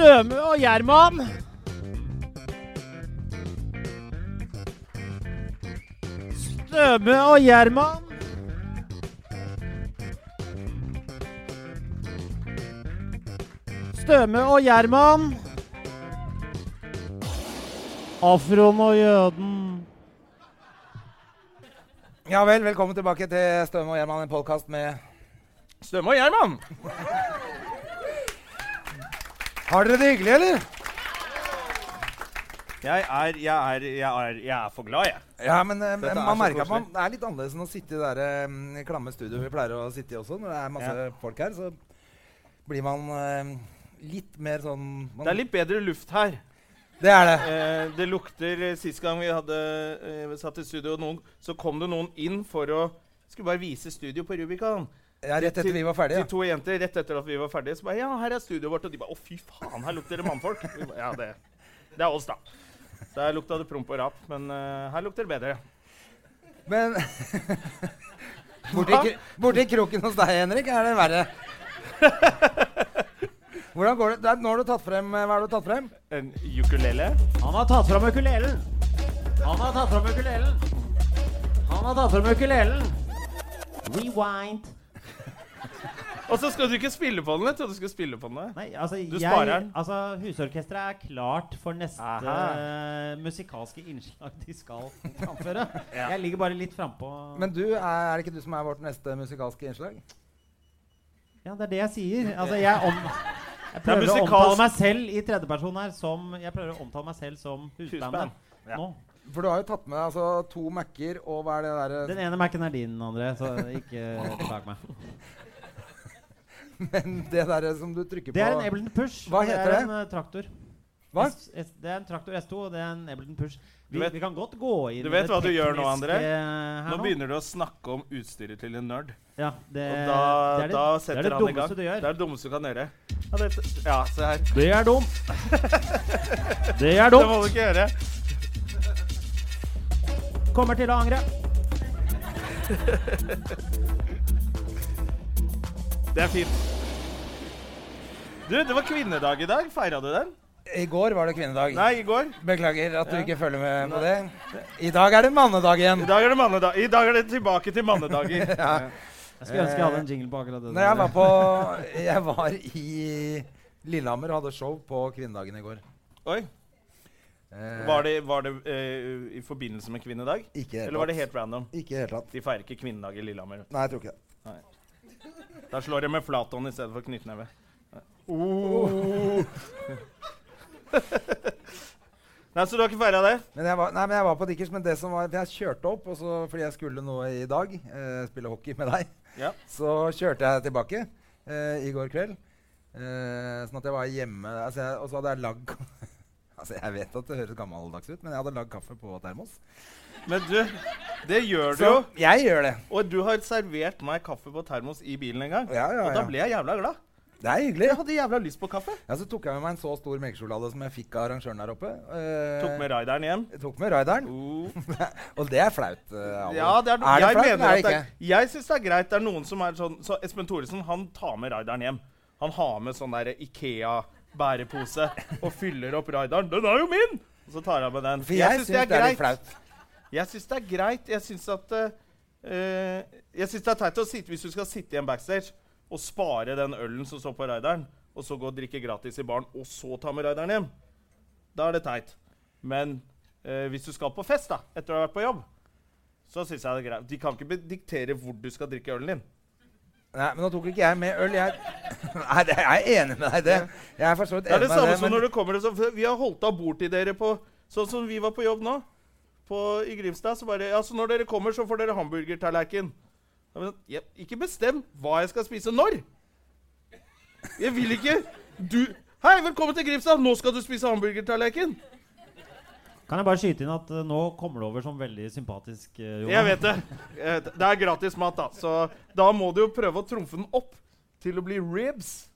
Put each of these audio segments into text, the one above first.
Støme og Gjerman. Støme og Gjerman. Støme og Gjerman. Afroen og jøden. Ja vel, velkommen tilbake til Støme og Gjerman, en podkast med Støme og Gjerman. Har dere det hyggelig, eller? Jeg er, jeg er, jeg er, jeg er for glad, jeg. Ja, men eh, Dette er man så merker at man det er litt annerledes enn å sitte i det der, eh, klamme studioet vi pleier å sitte i også. Når det er masse folk her, så blir man eh, litt mer sånn man, Det er litt bedre luft her. Det er det. Eh, det lukter eh, Sist gang vi hadde eh, satt i studio, noen, så kom det noen inn for å Skulle bare vise studio på Rubicon. Ja, rett etter vi var ferdige. De to jenter rett etter at vi var ferdige. Så bare Ja, her er studioet vårt. Og de bare Å, fy faen, her lukter det mannfolk. Ba, Ja, det, det er oss, da. Der lukta det promp og rap, men uh, her lukter det bedre. Men borti, borti kroken hos deg, Henrik, er det verre. Hvordan går det? nå har du tatt frem Hva har du tatt frem? En ukulele. Han har tatt frem ukulelen. Han har tatt frem ukulelen. Han har tatt frem ukulelen. Rewind. Og så skal du ikke spille på den. Jeg trodde du skulle spille på den. Nei, altså, Du jeg, sparer den. altså Husorkesteret er klart for neste eh, musikalske innslag de skal framføre. Jeg ligger bare litt frampå. Men du, er, er det ikke du som er vårt neste musikalske innslag? Ja, det er det jeg sier. Altså, jeg, om, jeg prøver å omtale meg selv i tredjeperson her som Jeg prøver å omtale meg selv som husbandet. Husband. Ja. Nå. For du har jo tatt med deg altså, to Mac-er og hva er det derre Den ene Mac-en er din, André, så ikke bak meg. Men det derre som du trykker på Det er en Ableton Push. Hva heter det? det? er en eh, traktor. Hva? S, S, det er en traktor S2, og det er en Ableton Push. Vi, vet- vi kan godt gå inn du vet hva du gjør nå, André? Nå, Nå begynner du å snakke om utstyret til en nerd. Ja, det, Og da, det er det, da det, setter er det han i gang. du Det er det dummeste du kan gjøre. Ja, det, ja se her. Det er dumt. det er dumt. Det må du ikke gjøre. Kommer til å angre. Det er fint. Du, det var kvinnedag i dag. Feira du den? I går var det kvinnedag. Nei, i går. Beklager at du Ja. ikke følger med på det. I dag er det mannedag igjen. I dag er det mannedag. I dag er det tilbake til mannedager. Ja. Jeg skulle ønske jeg hadde en jingle på akkurat det. Når jeg var på Jeg var i Lillehammer og hadde show på kvinnedagen i går. Oi. Eh, Var det, var det uh, i forbindelse med kvinnedag? Ikke helt Eller var det helt random? Ikke helt det tatt. De feirer ikke kvinnedag i Lillehammer. Nei, jeg tror ikke det. Nei. Da slår jeg med flathånd i stedet for knyttneve. Oh. Nei, Så du har ikke feira det? Men jeg var, nei, men jeg var på Dickers, men det som var Jeg kjørte opp så, fordi jeg skulle noe i dag. Eh, spille hockey med deg. Ja. Så kjørte jeg tilbake eh, i går kveld. Eh, sånn at jeg var hjemme. Altså jeg, og så hadde jeg lagd Altså Jeg vet at det høres gammeldags ut, men jeg hadde lagd kaffe på termos. Men du, det gjør du jo. jeg gjør det. Og du har servert meg kaffe på termos i bilen en gang. Ja, ja, Og da ble jeg jævla glad. Det er hyggelig. Jeg hadde jævla lyst på kaffe. Ja, Så tok jeg med meg en så stor melkesjokolade som jeg fikk av arrangøren der oppe. Eh, Tok med rideren hjem. tok med rideren. Uh. Og det er flaut. Uh, Ja, det er, er det jeg flaut, mener Nei, er det at det ikke? er, Jeg syns det er greit. Det er noen som er sånn Så Espen Thoresen han tar med rideren hjem. Han har med sånn der Ikea-bærepose og fyller opp rideren. 'Den er jo min!' Og så tar han med den. For jeg, syns det er litt flaut. Jeg syns det er greit. Jeg syns at eh, Jeg synes det er teit å sitte hvis du skal sitte i en backstage og spare den ølen som står på raideren, og så gå og drikke gratis i baren, og så ta med raideren hjem. Da er det teit. Men eh, hvis du skal på fest da, etter å ha vært på jobb, så syns jeg det er greit. De kan ikke diktere hvor du skal drikke ølen din. Nei, men nå tok ikke jeg med øl. Jeg, Nei, jeg er enig med deg i det. Jeg er for så vidt Det er det med samme deg, som men når du kommer så, for Vi har holdt av bord til dere på Sånn som vi var på jobb nå. På, I Grimstad. Så bare Ja, så når dere kommer, så får dere hamburgertallerken. Sånn, jeg, Ikke bestem hva jeg skal spise når! Jeg vil ikke Du Hei, velkommen til Grimstad! Nå skal du spise hamburgertallerken! Kan jeg bare skyte inn at eh, nå kommer det over som veldig sympatisk, uh, Jeg vet det. Eh, Det er gratis mat, da. Så da må du jo prøve å trumfe den opp til å bli ribs.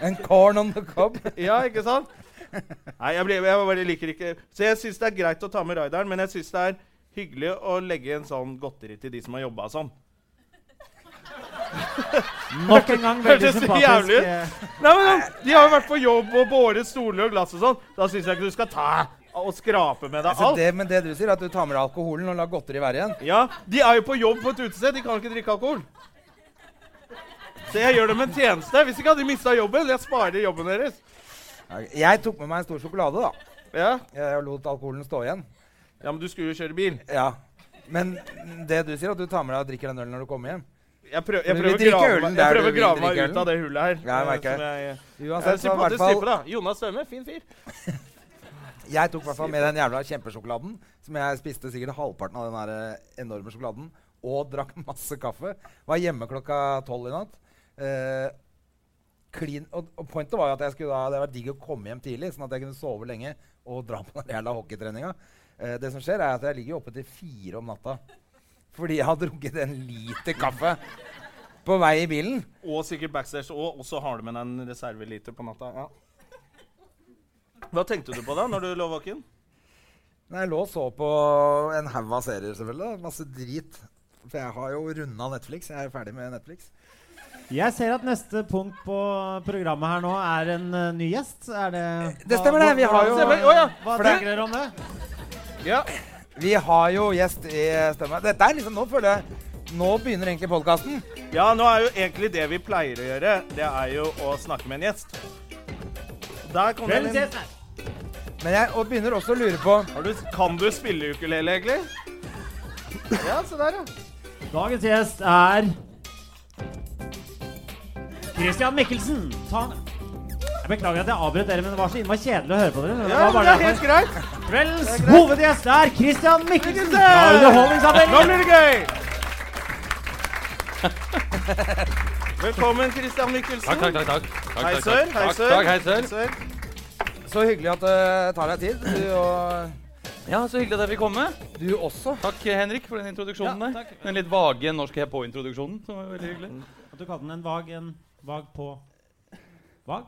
En corn on the cob. Ja, ikke sant? Nei, jeg, blir, jeg bare liker ikke Så jeg syns det er greit å ta med raideren, men jeg syns det er hyggelig å legge en sånn godteri til de som har jobba sånn. Nok en gang veldig sympatisk. eh, Nei, men De har jo vært på jobb og båret stoler og glass og sånn. Da syns jeg ikke du skal ta og skrape med deg Altså alt. det, men det du sier, er at du tar med deg alkoholen og lar godteri være igjen. Ja, De er jo på jobb på et utested. De kan ikke drikke alkohol. Så jeg gjør dem en tjeneste. Hvis ikke hadde de mista jobben. Jeg sparer jobben deres. Jeg tok med meg en stor sjokolade, da. Ja, Jeg lot alkoholen stå igjen. Ja men du skulle jo kjøre bil. Ja. Men det du sier, at du tar med deg og drikker den ølen når du kommer hjem Jeg prøver, jeg prøver å grave, meg- jeg prøver grave meg ut av det hullet her. Ja, jeg eh, merker det. jeg, jeg er Uansett, så hvert sympatisk type, fall da. Jonas Støme, fin fyr. Jeg tok i hvert fall med den jævla kjempesjokoladen, som jeg spiste sikkert halvparten av den eh, enorme sjokoladen, og drakk masse kaffe. Var hjemme klokka tolv i natt. Uh, clean, og, og pointet var jo at jeg skulle da, det var digg å komme hjem tidlig, sånn at jeg kunne sove lenge og dra på den jævla hockeytreninga. Eh, det som skjer, er at jeg ligger oppe til fire om natta fordi jeg har drukket en liter kaffe på vei i bilen. Og sikkert backstage. Og og så har du med deg en reserveliter på natta. Ja. Hva tenkte du på da når du lå våken? Nei, Jeg lå og så på en haug av serier, selvfølgelig. Masse drit. For jeg har jo runda Netflix. Jeg er ferdig med Netflix. Jeg ser at neste punkt på programmet her nå er en uh, ny gjest. Er det Det stemmer det, vi har jo- Hva, ja. hva tenker dere om det? Ja. Vi har jo gjest i Stemme. Dette er liksom, Nå føler jeg Nå begynner egentlig podkasten. ja, nå er jo egentlig det vi pleier å gjøre, det er jo å snakke med en gjest. Der kom den er Men jeg og begynner også å lure på Har du, Kan du spille ukulele, egentlig? Ja, se der, ja. Dagens gjest er Christian Mikkelsen. Ta jeg beklager at jeg avbrøt dere, men det var så innmari kjedelig å høre på dere. Det ja var bare det er helt greit. Kveldens hovedgjest er Christian Mikkelsen fra Nå blir det gøy! Velkommen, Christian Mikkelsen. Takk, takk, takk. takk. takk Hei, takk, sør. takk. Hei, Takk, sør. takk, hei, sør. Så hyggelig at det tar deg tid. Du, og, Ja, Så hyggelig at jeg fikk komme. du også. Takk, Henrik, for den introduksjonen Ja, der. takk. Den litt vage norsk jeg på-introduksjonen. som var veldig hyggelig. At du kalte den en vag, en vag på Vag?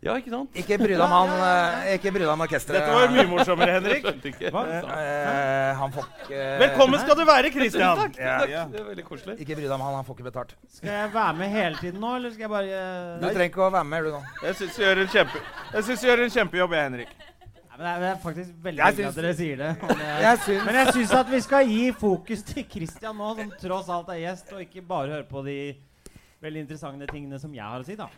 Ja, ikke sant? Ikke bry deg om han eh, Ikke bry deg om orkesteret. Dette var mye morsommere, Henrik. Skjønte ikke. Hva? Eh, han får ikke Velkommen skal du være, Christian. Takk, Ja. takk. Ja. Det er veldig koselig. Ikke bry deg om han, han får ikke betalt. Skal jeg være med hele tiden nå, eller skal jeg bare Du trenger ikke å være med, du nå. Jeg syns du gjør en kjempe Jeg synes du gjør en kjempejobb, jeg, Henrik. Men Det er- det er faktisk veldig Jeg hyggelig at dere sier det. Men jeg, Jeg syns men jeg syns at vi skal gi fokus til Christian nå, som tross alt er gjest, og ikke bare høre på de veldig interessante tingene som jeg har å si, da.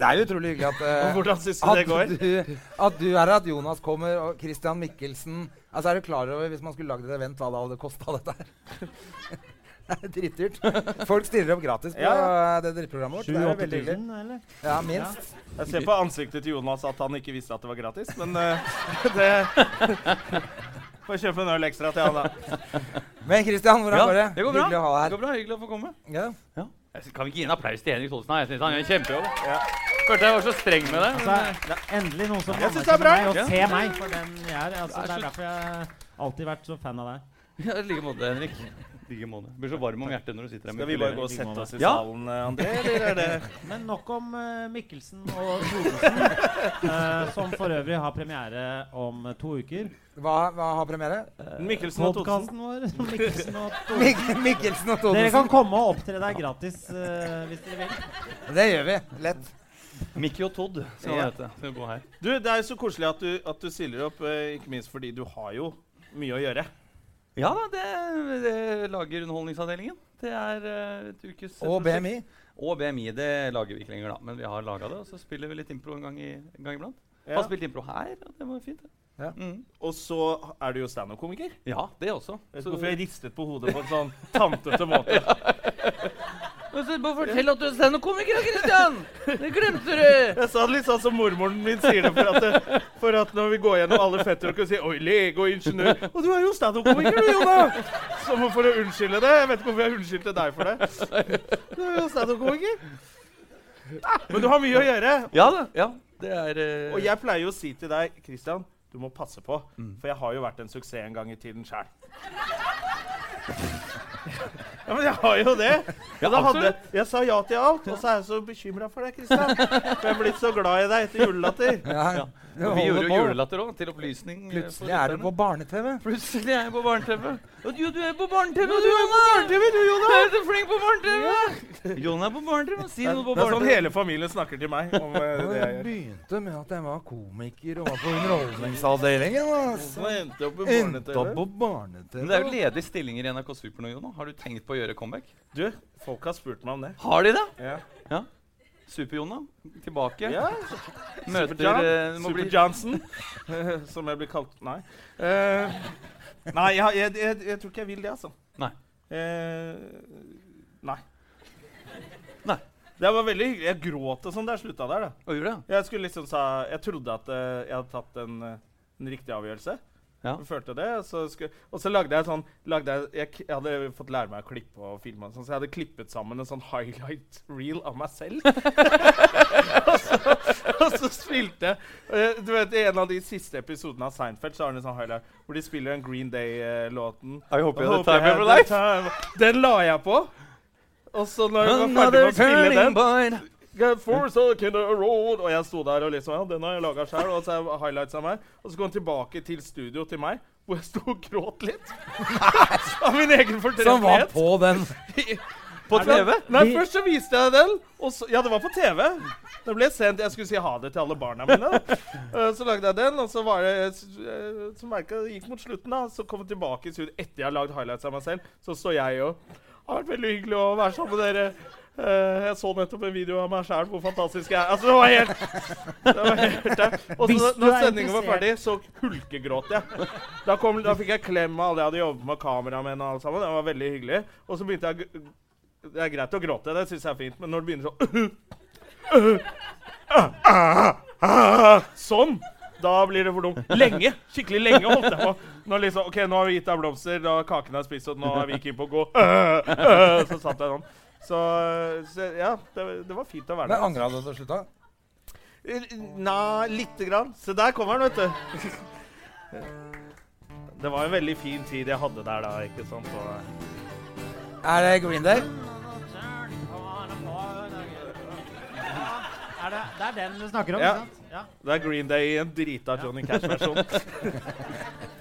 Det er utrolig hyggelig at uh, hvordan syns du det går? At du, at du er her, at Jonas kommer, og Christian Mikkelsen Altså, Er du klar over, hvis man skulle lagd et event, hva det hadde kosta dette her? det er dritdyrt. Folk stiller opp gratis på Ja, det drittprogrammet vårt. Det er jo 7000-8000, veldig hyggelig. eller? Ja, minst. Jeg ser på ansiktet til Jonas at han ikke visste at det var gratis, men uh, det Får kjøpe en øl ekstra til han, da. Men Christian, hvordan Ja, går det? det går bra. Hyggelig å ha Det går bra, Hyggelig å få komme. Ja. Ja. Kan vi ikke gi en applaus til Henrik Thodesen? Jeg synes han gjør en kjempejobb. Følte jeg var så streng med det. Altså, det er endelig noen som anerkjenner er meg og Ja. ser meg for den jeg er. Altså, Det er det er derfor jeg alltid vært så fan av deg. I like måte, Henrik. Like måte. Blir så varm om hjertet når du sitter her Skal vi bare gå og sette oss i Ja. salen, eh, André, eller er det Men nok om uh, Mikkelsen og Thodesen, uh, som for øvrig har premiere om eh, to uker. Hva, hva har premiere? Mikkelsen og Thodesen? Vår. Mikkelsen og Thodesen. Mik Mikkelsen og Dere kan komme og opptre der gratis eh, hvis dere vil. Det gjør vi. Lett. Mikki og Todd skal Ja. det hete. Du, Det er så koselig at du, at du stiller opp, eh, ikke minst fordi du har jo mye å gjøre. Ja da, det, det lager Underholdningsavdelingen. Det er eh, et ukes Og prosjekt. BMI. Og BMI. Det lager vi ikke lenger, da. Men vi har laga det, og så spiller vi litt impro en gang, i, en gang iblant. Ja. Har spilt impro her, og det var fint. det. Ja. Mm. Og så er du jo standup-komiker. ja, det også. Vet Så- hvorfor jeg ristet på hodet på en sånn tantete måte? Bare Fortell at du er standup-komiker, da, Christian! Det glemte du! Jeg sa det litt sånn som mormoren min sier det, for at, for at når vi går gjennom alle fettere og si Oi, lege og ingeniør Og du er jo standup-komiker, du, Jonna! Som for å unnskylde det. Jeg vet ikke hvorfor jeg unnskyldte deg for det. Du er jo standup-komiker. Men du har mye å gjøre. Ja da. Ja, det er uh... Og jeg pleier jo å si til deg, Christian, du må passe på. For jeg har jo vært en suksess en gang i tiden sjøl. Ja, men jeg har jo det. Ja, da hadde, jeg sa ja til alt, og så er jeg så bekymra for deg, Kristian. For jeg er blitt så glad i deg etter julelatter. Ja, ja. Vi gjorde jo julelatter òg, til opplysning. eh, Plutselig er du på barne-TV. Plutselig er jeg på barne-TV. Og Jo, du er på barne-TV, du er på barne-TV, du, Jonna. Du er så flink på barne-TV! Jon er på barne-TV. Si noe på Det er sånn hele familien snakker til meg om eh, det jeg gjør. gjør. begynte med at jeg var komiker og var på underholdningsavdelingen. Altså. Så endte opp på barne-TV. Men det er jo ledige stillinger i NRK Super nå, Jon. Har du tenkt på å gjøre comeback? Du, folk har spurt meg om det. Har de det? Ja. Ja. Super-Jon, da? Tilbake? ja. Møter Super-John. eh, det bli- Super-Johnson, som jeg blir kalt. Nei. Uh, nei, jeg, jeg, jeg, jeg tror ikke jeg vil det, altså. Nei. Uh, nei. Nei. Det var veldig hyggelig. Jeg gråt og sånn da jeg slutta der. da. Og gjorde det? Jeg skulle liksom sa, jeg trodde at jeg hadde tatt en, en riktig avgjørelse. Ja. Følte det, så, skulle, og så lagde jeg sånn lagde jeg, jeg, jeg hadde fått lære meg å klippe og filme, sånn, så jeg hadde klippet sammen en sånn highlight reel av meg selv. og, så, og så spilte jeg Du vet, I en av de siste episodene av Seinfeld så har de en sånn highlight hvor de spiller den Green Day-låten. I hope you had the time of your life. Den la jeg på. Og så når jeg var ferdig med å spille den. Get for second a road. Og jeg sto der og liksom Ja, den har jeg laga sjøl. Og så er highlights av meg. Og så går han tilbake til studio til meg, hvor jeg sto og gråt litt. av min egen fortreffelighet. Så han var på den. På TV? Nei, først så viste jeg den. Så, ja, det var på TV. Det ble sendt. Jeg skulle si ha det til alle barna mine. Eh, så lagde jeg den, og så var det eh, Så merket det gikk mot slutten. da Så kom jeg tilbake i studio etter jeg har lagd highlights av meg selv. Så står jeg og Det har vært veldig hyggelig å være sammen med dere. Eh, jeg så nettopp en video av meg sjæl, hvor fantastisk jeg er. Altså, det var helt, det var helt der. Og så når sendinga var ferdig, så hulkegråt jeg. Da, kom, da fikk jeg klem av alle jeg hadde jobbet med, kameramenn og alt sammen. Det var veldig hyggelig. Og så begynte jeg Det er greit å gråte, det syns jeg er fint, men når det begynner sånn Sånn! Da blir det for dumt. Lenge. Skikkelig lenge holdt jeg på. Når liksom, ok, nå har vi gitt deg blomster, da kaken er spist, og nå er vi keen på å gå. Så satt jeg sånn. Så, så ja, det, det var fint å være der. Men angra du til du? Eh, Nei, lite grann. Se, der kommer han, vet du. Det var en veldig fin tid jeg hadde der da, ikke sant? Og, Er det Green Day? Er det, det er den du snakker om, Ja. ikke sant? Ja. det er Green Day i en drita Johnny Cash-versjon.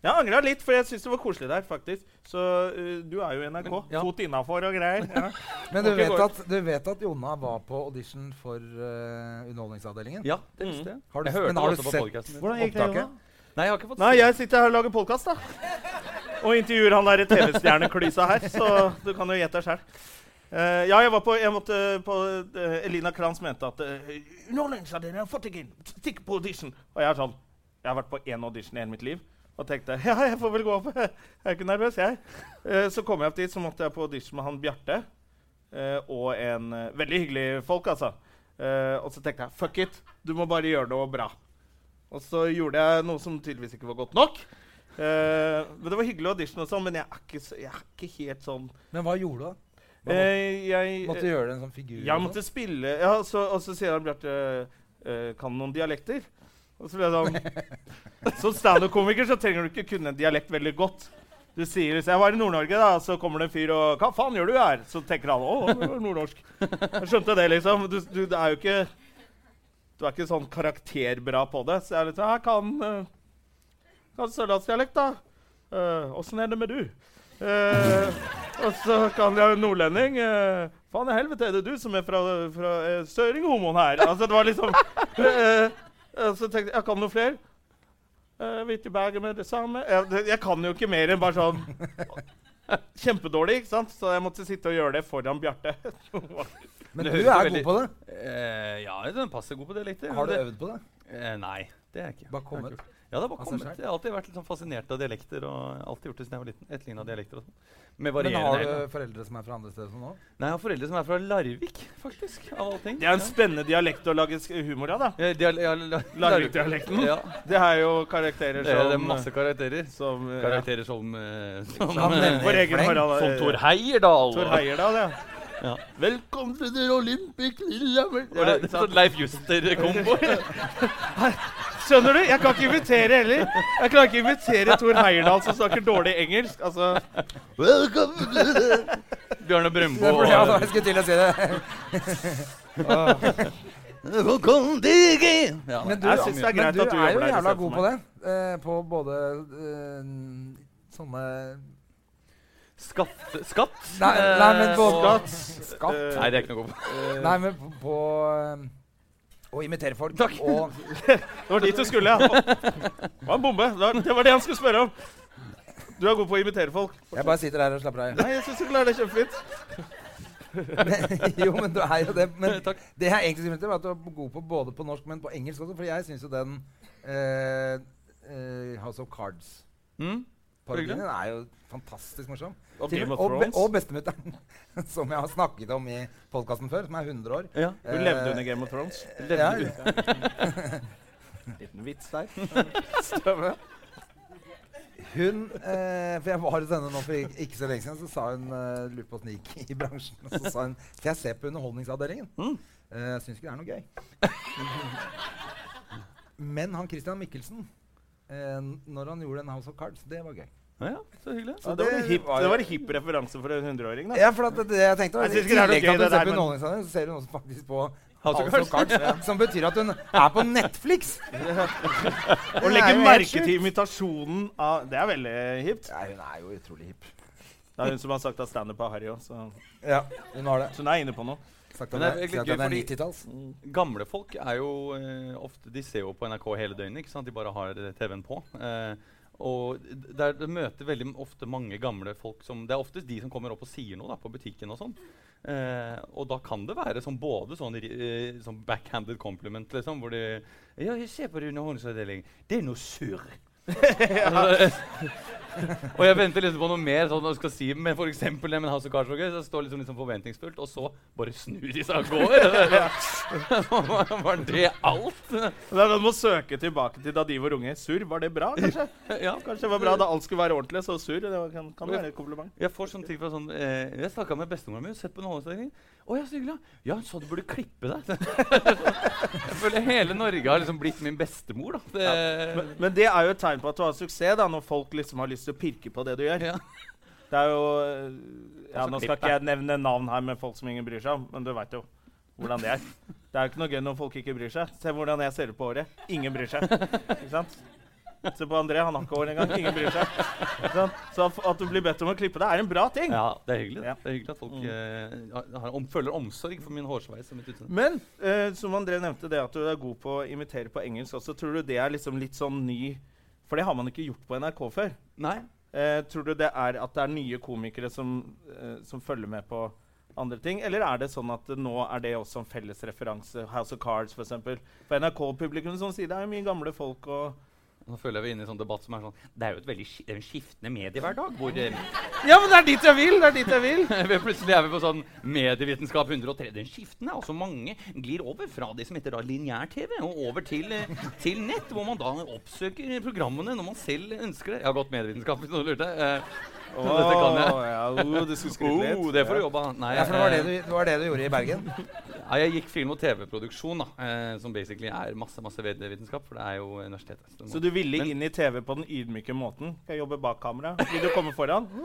Men eh, Jeg angra litt, for jeg syns det var koselig der, faktisk. Så uh, du er jo NRK. NRK. ja. Fot innafor og greier. Ja. Men du vet, at, du vet at Jonna var på audition for uh, Underholdningsavdelingen? Ja, det visste jeg. Har du, jeg men har du sett Opptaket? Nei, jeg har ikke fått Nei, jeg sitter her og lager podkast, da. Og intervjuer han der TV-stjerneklysa her, så du kan jo gjette deg Uh, ja, jeg var på, jeg måtte på uh, Elina Kranz mente at uh, Underholdningsavdelingen har fått deg inn. Stikk på audition. Og jeg er sånn Jeg har vært på én audition i hele mitt liv. Og tenkte ja, jeg får vel gå opp. Jeg er ikke nervøs, jeg. Eh, så kom jeg opp dit, så måtte jeg på audition med han Bjarte. eh, og en eh, veldig hyggelig folk, altså. Og så tenkte jeg fuck it, du må bare gjøre noe bra. Og så gjorde jeg noe som tydeligvis ikke var godt nok. Men Det var hyggelig audition, og sånn, men jeg er, ikke, jeg er ikke helt sånn Men hva gjorde du, da? Hva jeg, måtte du gjøre en sånn figur? jeg måtte spille ja, så, Og så sier han Bjarte Kan noen dialekter? Og så ble jeg sånn Som standup-komiker så trenger du ikke kunne en dialekt veldig godt. Du sier Hvis jeg var i Nord-Norge, da, så kommer det en fyr og 'Hva faen gjør du her?' Så tenker han 'Å, det var nordnorsk'. Jeg skjønte det, liksom. Du, du, det er jo ikke Du er ikke sånn karakterbra på det. Så jeg er litt sånn Jeg kan uh, Kan sørlandsdialekt, da. Åssen er det med du? Uh, og så kan jeg nordlending. Uh, faen i helvete, er det du som er fra, fra uh, Søring-homoen her? Altså, det var liksom eh, eh, Så tenkte jeg jeg kan noe flere. Uh, Hvite bager med det samme. Jeg, jeg kan jo ikke mer enn bare sånn Kjempedårlig, ikke sant? Så jeg måtte sitte og gjøre det foran Bjarte. Men du er veldig- god på det. Uh, ja, den passer god på det litt. Har du øvd på det? Uh, nei, det er jeg ikke. Bare kommet. Ja, det har Altså, kommet. Jeg har alltid vært litt sånn fascinert av dialekter. og alltid gjort det siden jeg var liten. Etterligna dialekter og sånn. Men har du foreldre som er fra andre steder som nå? Nei, jeg har foreldre som er fra Larvik, faktisk. Av alle ting. Det er en spennende dialekt å lage humor av, da. Ja, ja, la- Larvik-dialekten. Ja, Det er jo karakterer det er, det er masse karakterer. som, eh, Karakterer som, uh, som, som, uh, egen. Harald som Tor Heierdal. Tor Heierdal, ja. Ja. Velkommen til the Olympic Lillehammer. Ja, det, sånn Leif Juster-kombo. Skjønner du? Jeg kan ikke invitere heller. Jeg klarer ikke invitere Tor Heyerdahl som snakker dårlig engelsk. Altså Welcome to the Bjørne fordi, ja, jeg skulle til å si det. Velkommen til ja. Men du, Jeg synes det er greit at du er jo jævla god på det. eh, på både eh, sånne Skatt, skatt? Nei, nei, men på skatt. Skatt. Eh, Nei, det er ikke noe god på. Nei, men på, på eh, Å imitere folk. Takk. Og Det var dit du skulle, ja. Det var en bombe. Det var- Det han skulle spørre om. Du er god på å imitere folk. jeg bare sitter her og slapper av. Nei, jeg syns du klarer det kjempefint. jo, men du er jo det. Men Takk. det jeg egentlig skulle til, var at du er god på både på norsk, men på engelsk også. For jeg syns jo den eh, eh, House of Cards Mm? Parodien er jo fantastisk morsom. Og Game of og, Thrones. og bestemutteren, som jeg har snakket om i podkasten før, som er 100 år. Ja. Hun levde under Game of Thrones. Eh, ja, Liten vits der. Støve. Hun eh, For jeg var hos henne nå for ikke, ikke så lenge siden, så sa hun uh, Lurte på gikk i bransjen. Og så sa hun For jeg ser på Underholdningsavdelingen. Mm. Uh, Syns ikke det er noe gøy. Men han Christian Michelsen, eh, når han gjorde en House of Cards, det var gøy. Ja, ja, så hyggelig. Så det var en hipp, det var en hipp referanse for en hundreåring, da. Ja, for at det jeg tenkte var, Jeg I det er tillegg til gøy, at du ser på men- Underholdningsavdelingen, så ser hun også faktisk på House of Cards. Ja. Som betyr at hun er på Netflix! Å legger er merke til imitasjonen av Det er veldig hipt. Ja, hun er jo utrolig hipp. Det er hun som har sagt at standup er harry òg, så, Ja, hun har det. så hun er inne på noe. Sagt Men at det er det, er, gøy, det er fordi- 90-talls. Gamle folk er jo eh, ofte De ser jo på NRK hele døgnet. ikke sant? De bare har eh, TV-en på. Eh, og der det møter veldig ofte mange gamle folk som Det er oftest de som kommer opp og sier noe da, på butikken. og sånn. Eh, og da kan det være sånn både sånn, eh, sånn backhanded compliment, liksom, hvor de Ja, ser på det underholdningsavdeling. Det er noe surr. og jeg venter liksom på noe mer sånn jeg skal si, men for eksempel det med House of Cards gøy, så står liksom, liksom forventningsfullt, og så bare snur de seg og går. var det alt? Da må søke tilbake til da de var unge. Surr, var det bra, kanskje? ja. Kanskje det var bra da alt skulle være ordentlig, så surr. Det var- kan, kan være et kompliment. Jeg får sånne ting fra sånn eh, Jeg snakka med bestemora mi, sett på en underholdningsavdeling. Å ja, så hyggelig. Ja, hun sa du burde klippe deg. jeg føler hele Norge har liksom blitt min bestemor, da. Det, Men, men det er jo et tegn på at du har suksess, da, når folk liksom har lyst til å pirke på det du gjør. Ja. Det er jo Ja, Altså, nå skal ikke jeg nevne navn her med folk som ingen bryr seg om, men du veit jo hvordan det er. Det er jo ikke noe gøy når folk ikke bryr seg. Se hvordan jeg ser ut på håret. Ingen bryr seg. Ikke sant? Se på André, han har ikke hår engang. Ingen bryr seg. Så at- du blir bedt om å klippe deg, er en bra ting. ja, det er hyggelig. Ja. Det er hyggelig at folk mm. har- har, om, føler omsorg for min hårsveis og mitt utseende. Men eh, som André nevnte, det at du er god på å imitere på engelsk også, tror du det er liksom litt sånn ny For det har man ikke gjort på NRK før. Nei. Eh, tror du det er at det er nye komikere som, eh, som følger med på andre ting? Eller er det sånn at nå er det også en felles referanse? House of Cards, f.eks. For, eksempel. for NRK-publikum som sier det er mye gamle folk og Nå føler jeg vi er inne i en sånn debatt som er sånn Det er jo et veldig det er en skiftende mediehverdag hvor eh, Ja, men det er dit jeg vil! Det er dit jeg vil! vi Plutselig er vi på sånn medievitenskap 103. Den skiftende. Altså mange glir over fra det som heter da lineær-TV, og over til, eh, til nett, hvor man da oppsøker programmene når man selv ønsker det. Jeg har gått medievitenskap, hvis noen lurte. Eh, dette kan jeg. Ja, oh, du skulle skryte litt. Oh, det får du jobbe av. Nei, Ja, for det var det, eh, du, det var det du gjorde i Bergen. ja, jeg gikk film- og TV-produksjon, da, eh, som basically er masse masse vitenskap. For det er jo universitetet. Så Så du ville Men- inn i TV på den ydmyke måten? Skal jeg jobbe bak kamera? Vil du komme foran?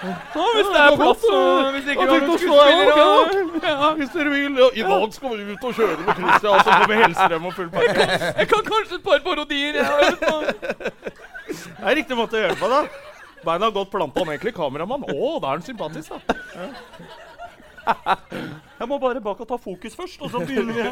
Ja, hvis det er plass, og hvis ikke vi har noen skuespillere Ja, hvis dere vil. Ja, I dag skal vi ut og kjøre med Christian, og så kommer Hellstrøm og full pakke. Jeg kan kanskje et par parodier. Jeg. Det er riktig måte å gjøre det på, da. Beina godt planta. Han egentlig kameramann. Å, da er han sympatisk, da. Jeg må bare bak og ta fokus først, og så begynner vi.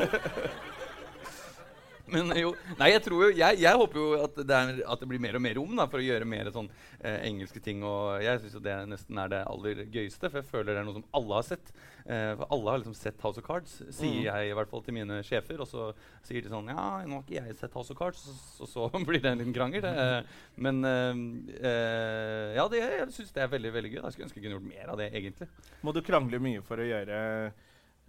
Men jo, nei, jeg tror jo Jeg, jeg håper jo at det, er, at det blir mer og mer rom da, for å gjøre mer sånn eh, engelske ting. Og jeg syns det nesten er det aller gøyeste, for jeg føler det er noe som alle har sett. Eh, for alle har liksom sett House of Cards, sier Mm. jeg i hvert fall til mine sjefer. Og så sier de sånn Ja, nå har ikke jeg sett House of Cards. Og så, blir det en liten krangel. Eh, men eh, ja, det, jeg syns det er veldig veldig gøy. da. Jeg skulle ønske jeg kunne gjort mer av det, egentlig. Må du krangle mye for å gjøre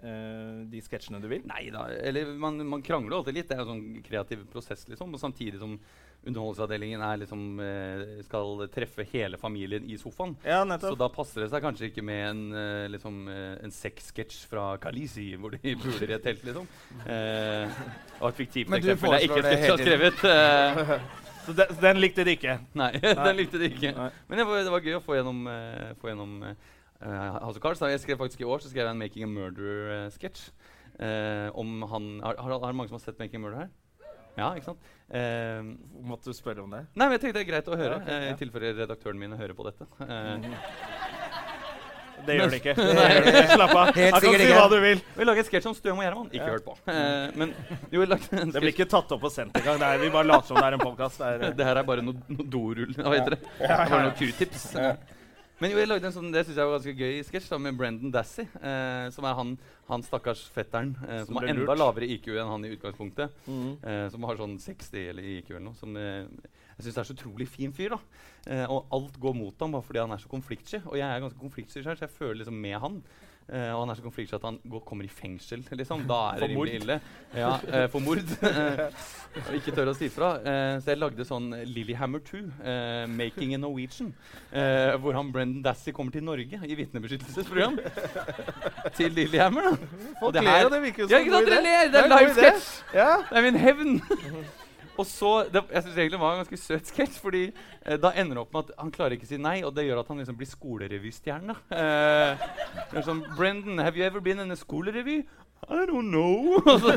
eh, de sketsjene du vil? Nei da. Eller man, man krangler alltid litt. Det er jo sånn kreativ prosess, liksom. Og samtidig som Underholdningsavdelingen er liksom, eh, skal treffe hele familien i sofaen. Ja, Så da passer det seg kanskje ikke med en, eh, liksom, en sexsketsj fra Kalisi hvor de puler i et telt, liksom. Eh, og et fiktivt eksempel jeg ikke sketsj har skrevet. Så den, den likte de ikke? nei, den likte de ikke. Nei. Men det var, det var gøy å få gjennom, uh, få gjennom eh, House of Cards. Jeg skrev faktisk I år så skrev jeg en Making a Murder-sketsj. om han har, har, har mange som har sett Making a Murder her? Ja, ikke sant? Uh, Måtte du spørre om det? Nei, men jeg tenkte det er greit å høre, Ja, ok, eh, ja. i tilfelle redaktøren min hører på dette. Eh, Det gjør det ikke. Ikke. Slapp av. Helt sikkert si ikke. hva du vil. Vi lager et sketsj om Støm og Gjerman. Ikke Ja. hørt på. Eh, men jo, vi lagde en Det blir ikke tatt opp og sendt engang. Det Vi bare later som det er en podkast. Det her er bare noe, noe dorull. Hva heter det? ja. er bare noe q-tips. Men jo, jeg lagde en sånn, det synes jeg var ganske gøy sketsj med Brendan Dassey. Eh, som er han, han stakkars fetteren eh, som ble har enda lurt. lavere IQ enn han i utgangspunktet. Mhm. Eh, som har sånn 60 eller IQ eller noe. Som eh, jeg syns er så utrolig fin fyr. da. Eh, og alt går mot ham bare fordi han er så konfliktsky. Og jeg er ganske konfliktsky selv, så jeg føler liksom med han. Eh, og han er så konfliktsky at han går, kommer i fengsel. liksom. Da er det rimelig ille. Ja, uh, for mord. Eh, og ikke tør å si fra. Uh, så jeg lagde sånn Lillyhammer 2, eh, 'Making a Norwegian'. Hvor han Brendan Dassey kommer til Norge i vitnebeskyttelsesprogram. til Lillyhammer. det ler, det virker jo som en god idé. Det er live sketsj! Ja. Det er min hevn! Og så, det, Jeg syns egentlig det var en ganske søt sketsj, fordi eh, da ender det opp med at han klarer ikke å si nei, og det gjør at han liksom blir skolerevystjerne. Eh, sånn Brendan, have you ever been in a skolerevy? I don't know. og, så,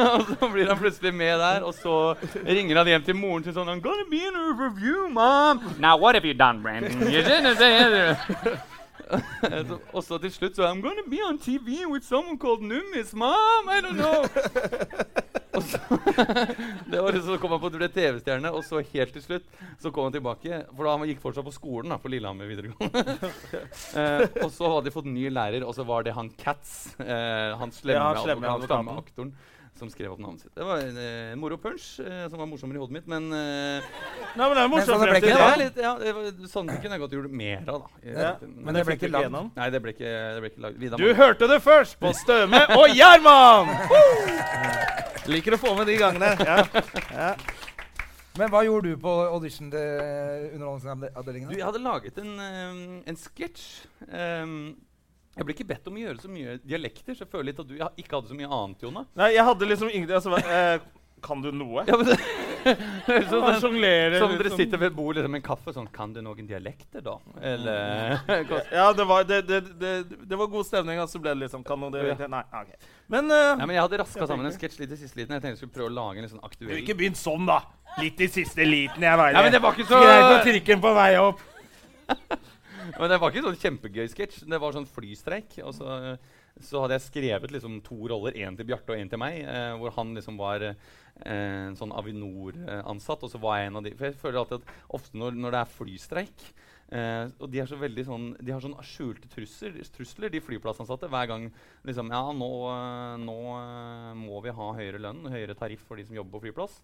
og så blir han plutselig med der, og så ringer han hjem til moren sin sånn I'm gonna be in a review, mom. Now what have you done, Brandon? You didn't say så, og så til slutt så I'm gonna be on TV with someone called Nummis, mom. I don't know. så, det var liksom, så kom han på at du ble TV-stjerne, og så helt til slutt så kom han tilbake. For da han gikk fortsatt på skolen da, på Lillehammer videregående. eh, og så hadde de fått ny lærer, og så var det han Cats. eh, han slemme, Ja, slemme advokat- advokaten. Som skrev opp navnet sitt. Det var en eh, moro punch eh, som var morsommere i hodet mitt, men uh, Nei, men det er morsomt så det ble frem til det litt, ja, det var, sånn kunne jeg godt gjort mer av. da. I- Ja, men men det ble ikke lagd. Nei, det ble ikke, det ble ikke lagd. Vidar Du hørte det først på Støme og Gjerman! Liker å få med de gangene. Ja. Men hva gjorde du på audition til Underholdningsavdelingen? Du, jeg hadde laget en, um, en sketsj. Um, jeg ble ikke bedt om å gjøre så mye dialekter, så jeg føler litt at du ikke hadde så mye annet, Jonna. Nei, jeg hadde liksom ingen altså, eh, Kan du noe? Ja, men det, høres ut sånn som, dere sitter ved bordet bord liksom, med en kaffe sånn Kan du noen dialekter, da? Eller Ja, det var, det, det, det, det var god stemning, og så ble det liksom Kan noen dialekter? Nei, ok. Men, uh, Nei, men Jeg hadde raska sammen en sketsj litt i siste liten. Jeg tenkte jeg skulle prøve å lage en litt sånn aktuell du ikke begynt sånn, da. Litt i siste liten, jeg veit Ja, men det var ikke så Greit på trikken på vei opp. Men det var ikke sånn kjempegøy sketsj. Det var sånn flystreik. Og så, så hadde jeg skrevet liksom to roller, én til Bjarte og én til meg. Eh, hvor han liksom var eh, sånn Avinor-ansatt, og så var jeg en av de. For jeg føler alltid at ofte når, når det er flystreik eh, og de er så sånn De har sånn skjulte trusler, trusler de flyplassansatte. Hver gang liksom Ja, nå, eh, nå eh, må vi ha høyere lønn, høyere tariff for de som jobber på flyplass.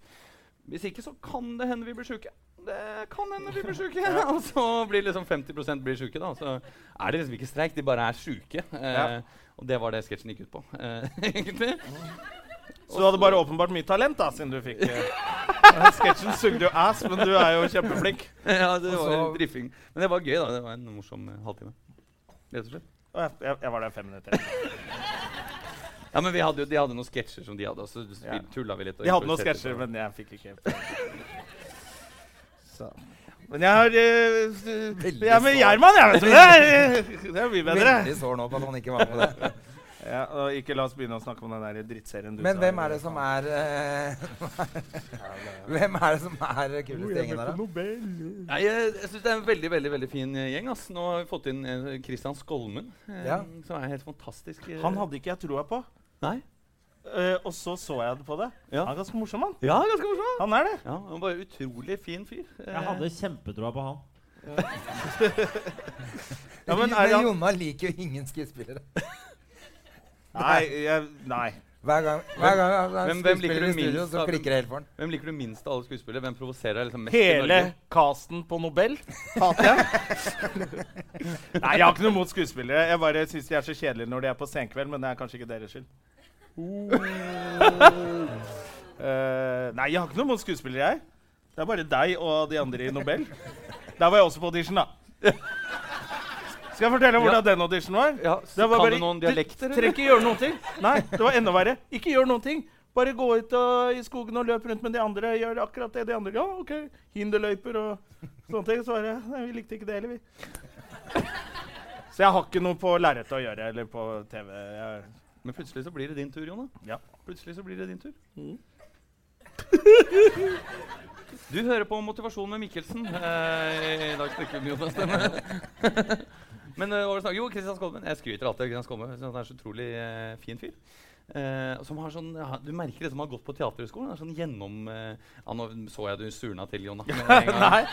Hvis ikke, så kan det hende vi blir sjuke. Det kan hende vi blir sjuke. og så blir liksom 50% blir sjuke, da. Så er det liksom ikke streik, de bare er sjuke. Eh, Ja. Og det var det sketsjen gikk ut på, eh, egentlig. Så du hadde bare åpenbart mye talent, da, siden du fikk eh, Sketsjen sugde jo ass, men du er jo kjempeflink. ja, det var en driffing. Men det var gøy, da. Det var en morsom eh, halvtime. Rett og slett. Jeg, jeg, jeg var der fem minutter. Ja, men vi hadde jo, De hadde noen sketsjer som de hadde, så Ja. tulla vi litt. og De hadde noen sketsjer, men jeg fikk ikke Så. Men jeg har uh, Jeg er med. Gjerman, jeg, vet du. Det det er mye bedre. Veldig sår nå på at han ikke var med på det. Ja, og ikke la oss begynne å snakke om den der drittserien du Men hvem er det som er uh, Hvem er det som er kuleste gjengen der, da? Nei, jeg, jeg synes Det er en veldig veldig, veldig fin eh, gjeng. ass. Nå har vi fått inn Kristian Christian Skolmen, eh, Ja. som er helt fantastisk. eh. Han hadde ikke jeg troa på. Nei? Eh, og så så jeg det på det. Ja. Han er ganske morsom, han. Ja, ganske morsom. Han er det. Ja, han var utrolig fin fyr. Jeg hadde kjempetroa på han. Ja, men men er han Jonna liker jo ingen skuespillere. Nei. Jeg, nei. Hver gang, hver gang han er Hvem- hvem liker i studio, så klikker det helt for han. Hvem liker du minst av alle skuespillere? Hvem provoserer deg liksom mest i Hele Norge? casten på Nobel hater jeg. Nei, jeg har ikke noe mot skuespillere. Jeg bare syns de er så kjedelige når de er på senkveld, men det er kanskje ikke deres skyld. Eh, nei, jeg har ikke noe mot skuespillere, jeg. Det er bare deg og de andre i Nobel. Der var jeg også på audition, da. Skal jeg fortelle hvordan den auditionen var? Ja, Det var kan bare- du noen dialekter, Du trenger ikke gjøre noen ting. Nei, det var enda verre. Ikke gjør noen ting. Bare gå ut og, i skogen og løp rundt med de andre. Gjør akkurat det de andre Ja, OK. Hinderløyper og sånne ting. Så var det Nei, vi likte ikke det heller, vi. Så jeg har ikke noe på lerretet å gjøre, eller på TV. Jeg, Men plutselig så blir det din tur, Jonna. Ja. Plutselig så blir det din tur. Mm. Du hører på Motivasjon med Mikkelsen. Eh, I dag snakker vi mye om stemme. Men snakk- Jo, Kristian Skolmen. Jeg skryter alltid av Kristian Skolmen. Han er så utrolig eh, fin fyr. Eh, som har sånn, ja, du merker det som har gått på Teaterhøgskolen. er Sånn gjennom uh, ja, Nå så jeg du surna til. Nei.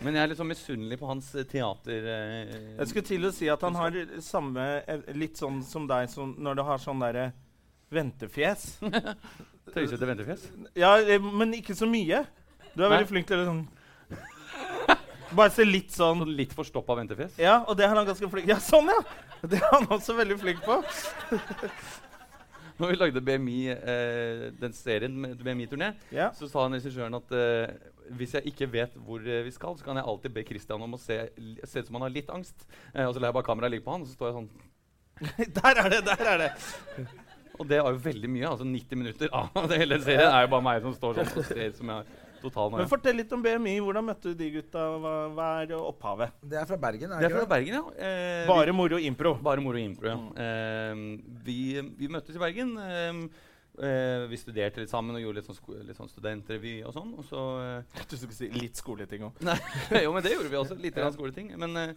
Men jeg er litt sånn misunnelig på hans eh, teater... Uh, Jeg skulle til å si at han har samme Litt sånn som deg som når du har sånn derre ventefjes. Tøysete ventefjes. Ja, men ikke så mye. Du er Nei. veldig flink til å sånn Bare se litt sånn så litt forstoppa ventefjes. Ja, og det er han ganske flink Ja, sånn, ja! Det er han også veldig flink på. Når vi lagde BMI, eh, den serien med BMI-turné, Ja. så sa han regissøren at eh, hvis jeg ikke vet hvor eh, vi skal, så kan jeg alltid be Christian om å se, se ut som han har litt angst. Eh, og så lar jeg bare kameraet ligge på han, og så står jeg sånn. Der er det! Der er det! Og det var jo veldig mye. altså 90 minutter av hele serien er jo bare meg som står sånn og ser ut som jeg har total Men. Fortell litt om BMI. Hvordan møtte du de gutta? Hva, hva er opphavet? Det er fra Bergen, er Det det er fra det? Bergen, ja. Eh, Bare moro impro. bare moro impro, ja. Eh, vi, vi møttes i Bergen. Eh, eh, vi studerte litt sammen og gjorde litt sånn, sko sånn studentrevy og sånn. Og så eh, Du skulle si litt skoleting òg. Nei, jo, men det gjorde vi også. Litt ja. skoleting. Men eh,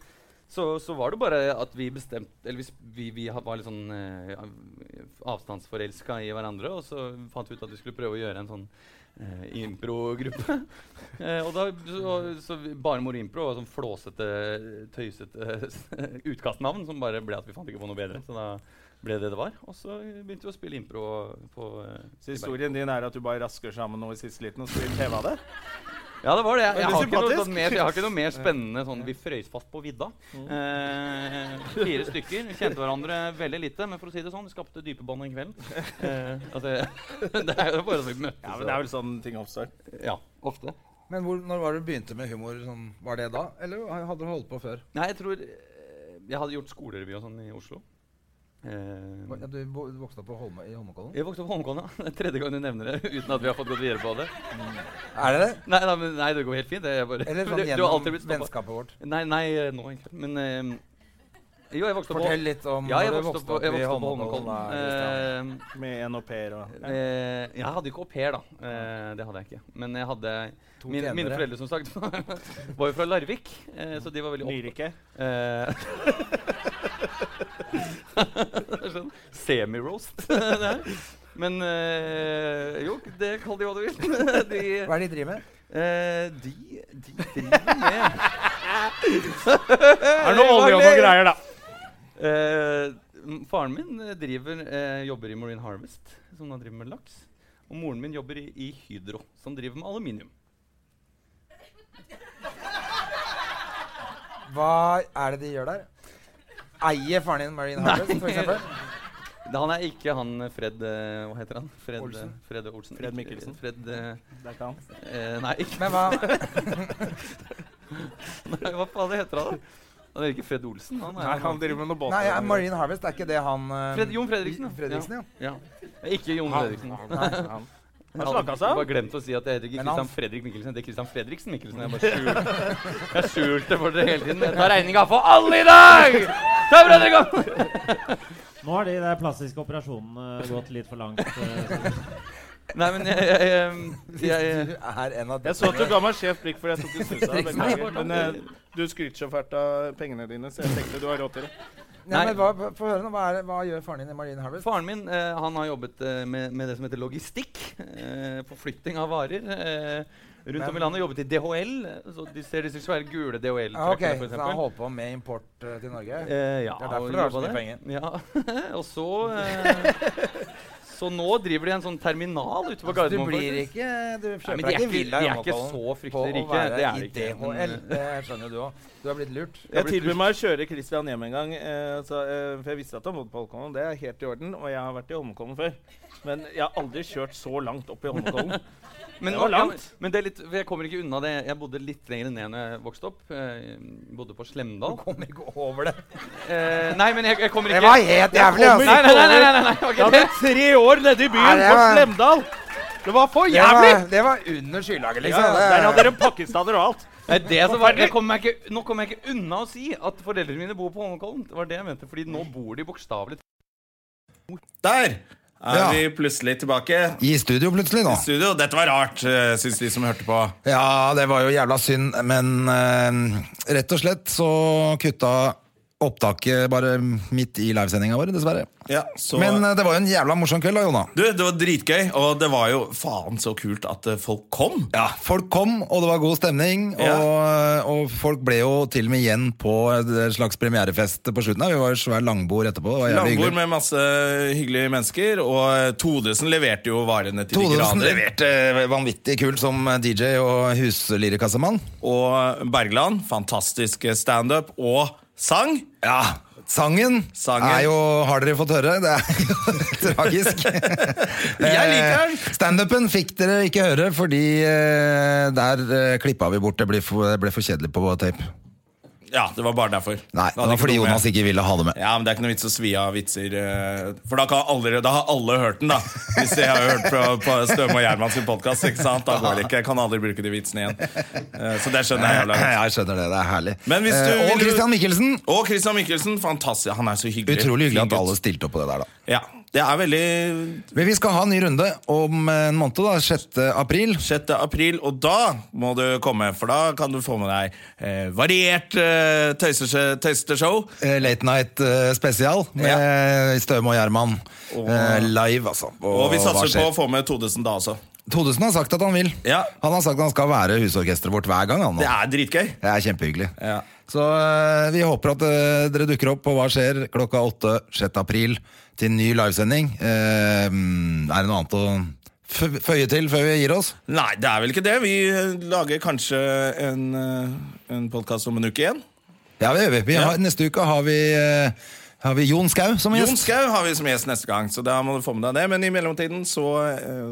så, så var det bare at vi bestemte Eller vi, vi, var litt sånn eh, avstandsforelska i hverandre. Og så fant vi ut at vi skulle prøve å gjøre en sånn eh, impro-gruppe. eh, og da så, så Bare Moro Impro var sånn flåsete, tøysete utkastnavn som bare ble at vi fant ikke på noe bedre. Så da ble det det var. Og så begynte vi å spille impro på eh, Så historien din er at du bare rasker sammen noe i siste liten og spiller TV av det? Ja, det var det. Jeg, jeg, har, ikke noe sånn mer, jeg har ikke noe mer spennende sånn Vi frøys fast på vidda. Mm. Eh, fire stykker. Vi kjente hverandre veldig lite, men for å si det sånn, vi skapte dype bånd en kveld. Eh, altså, det er jo bare så vi møttes. Ja, men Det er vel sånn ting oppstår. ja, ofte. Men hvor, når var det du begynte med humor? Sånn, var det da? Eller hadde du holdt på før? Nei, jeg tror eh, Jeg hadde gjort skolerevy og sånn i Oslo. Eh, Ja, du vokste opp på Holme, i Holmenkollen? jeg vokste opp på Holmenkollen, ja. Det er tredje gang du nevner det uten at vi har fått gått videre på det. Er det det? Nei, nei, men, nei det går helt fint. Det er bare, Eller sånn du har gjennom blitt vennskapet vårt? Nei, nei, nå egentlig. Men eh, Jo, jeg vokste opp Fortell litt om Ja, jeg når du vokste opp, opp, jeg i vokste opp på Holmenkollen. Eh, Med en au pair og Eh, jeg hadde ikke au pair, da. Eh, det hadde jeg ikke. Men jeg hadde To mine, mine foreldre som sagt var jo fra Larvik, eh, så de var veldig opp... Nyrike. Eh, sånn semi-roast. Men øh, jo, det kall de hva du vil. de, Hva er det de driver med? eh, de, de driver med Er det noe olje og noe greier, da? Uh, faren min driver, uh, jobber i Marine Harvest, som da driver med laks. Og moren min jobber i, i Hydro, som driver med aluminium. Hva er det de gjør der? Eier faren din Marine Harvest, for eksempel? Han er ikke han eh, Fred eh, Hva heter han? Fred Olsen? eh, Fred Olsen. Fred Mikkelsen. Fred uh, Det er ikke han. eh, Nei, ikke Men hva nei, Hva faen heter han, da? Han er ikke Fred Olsen. Han er Nei, han driver med noe båt. Nei, ja, Marine Harvest, er ikke det han uh, Fred, Jon Fredriksen. Fredriksen, ja. ja. Ikke Jon Han- Fredriksen. Han, nei, han slakka seg bare glemt å si at jeg heter ikke han- Christian Fredrik Mikkelsen. Jeg heter Christian Fredriksen Mikkelsen. Jeg bare skjulte, jeg skjulte for dere hele tiden. Jeg tar regninga for alle i dag! Ta brødre i gang! Nå har de der plastiske operasjonene gått litt for langt. eh, Nei, men jeg, jeg, jeg, jeg, er en av Jeg så at du ga meg skjevt blikk fordi jeg tok i snusa. av Men eh, du skryter så fælt av pengene dine, så jeg tenkte du har råd til det. Nei. men hva, hva- Få høre, nå. Hva, er hva gjør faren din i Marine Harvest? Faren min eh, han har jobbet eh, med, med det som heter logistikk. Eh, Forflytting av varer. Eh, rundt om i landet. Jobbet i DHL. Så de ser disse svære gule DHL-trøkkene, Okay, ok, for Så han eksempel. holdt på med import uh, til Norge? Eh, ja, det er derfor du har så mye penger. Ja. og så eh, Så nå driver de en sånn terminal ute på Altså, du Gardermoen. blir faktisk. ikke Du kjøper de er ikke villa i er Holmenkollen så fryktelig på å være Det er i. DHL. Det skjønner jo du òg. Du har blitt lurt. Jeg tilbød meg å kjøre Christian hjem en gang. Eh, så, eh, for jeg visste at han bodde på Holmenkollen. Det er helt i orden. Og jeg har vært i Holmenkollen før. Men jeg har aldri kjørt så langt opp i Holmenkollen. Men, Det var ja, men det er litt, jeg kommer ikke unna det. Jeg bodde litt lenger ned når jeg vokste opp. Jeg bodde på Slemdal. Du kommer ikke over det. Eh, nei, men jeg, jeg kommer Det var helt jævlig, altså. nei, nei. nei, nei, nei, nei, ok, Jeg hadde tre år nede i byen Nei, var... på Slemdal. Det var for Det jævlig! var, det var under skylaget, Ja, liksom. der hadde Det- dere pakistaner og alt. Nei, det som var, det kom jeg ikke, nå kommer jeg ikke unna å si at foreldrene mine bor på Holmenkollen. Det var det jeg mente, fordi nå bor de bokstavelig Der er Ja. vi plutselig tilbake I studio plutselig nå. studio. Dette var rart, uh, syns de som hørte på. Ja, det var jo jævla synd, men uh, rett og slett så kutta opptaket bare midt i livesendinga vår, dessverre. Ja, så Men eh, det var jo en jævla morsom kveld da, Jona. Du, det var dritgøy, og det var jo faen så kult at eh, folk kom. Ja, folk kom, og det var god stemning, Ja. og, og folk ble jo til og med igjen på en slags premierefest på slutten. Vi var jo svær langbord etterpå. Langbord hyggelig. med masse hyggelige mennesker, og Todesen leverte jo varene til de Todesen grader. leverte vanvittig kult som DJ og huslyrikassemann. Og Bergland, fantastisk standup og sang. Ja, sangen, Sangen. er jo Har dere fått høre? Det er jo tragisk. Jeg liker den. Eh, Standupen fikk dere ikke høre, fordi eh, der eh, klippa vi bort. Det ble for, det ble for kjedelig på tape. Ja, det var bare derfor. Nei, det var fordi Jonas ikke ville ha det med. Ja, men Det er ikke noe vits å svi av vitser. eh, For da, kan alle, da har alle hørt den, da. Hvis jeg har hørt på, på Støme og Gjerman sin podkast. Da går det ikke. Jeg kan aldri bruke de vitsene igjen. Eh, Så det skjønner jeg Jævlig. Jeg skjønner det, det er herlig. Men hvis du Eh, og Christian Mikkelsen. Og Christian Mikkelsen. Fantastisk. Han er så hyggelig. Utrolig hyggelig at alle stilte opp på det der, da. Ja, Det er veldig Men vi skal ha en ny runde om en måned, da, 6. april. 6. april, og da må du komme, for da kan du få med deg eh, variert eh, tøysesje- tøysete show. Eh, Late Night eh, spesial med Støme og Gjerman. Og- Eh, live, altså. Og vi satser på å få med Todesen da også. Todesen har sagt at han vil. Ja, Han har sagt at han skal være husorkesteret vårt hver gang. Han. Det er dritgøy. Det er kjempehyggelig. Ja. Så eh, vi håper at eh, dere dukker opp på Hva skjer klokka 8 6. april til ny livesending. Eh, er det noe annet å føye til før vi gir oss? Nei, det er vel ikke det. Vi lager kanskje en, en podkast om en uke igjen. Ja, vi, vi, vi Ja. har, Neste uke har vi, har vi Jon Skau som gjest? Jon. Skau har vi som gjest neste gang, så da må du få med deg det. Men i mellomtiden så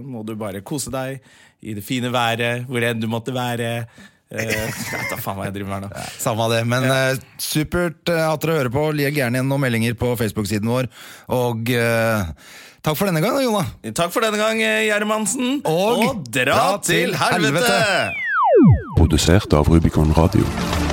må du bare kose deg i det fine været, hvor enn du måtte være. Uh, jeg vet da faen hva jeg driver med her nå. Samme av det, men eh, supert eh, at dere hører på. Legg gjerne igjen noen meldinger på Facebook-siden vår. Og eh, takk for denne gang, da. Takk for denne gang, eh, Gjermansen. Og dra dra til til helvete! helvete! Produsert av Rubicon Radio.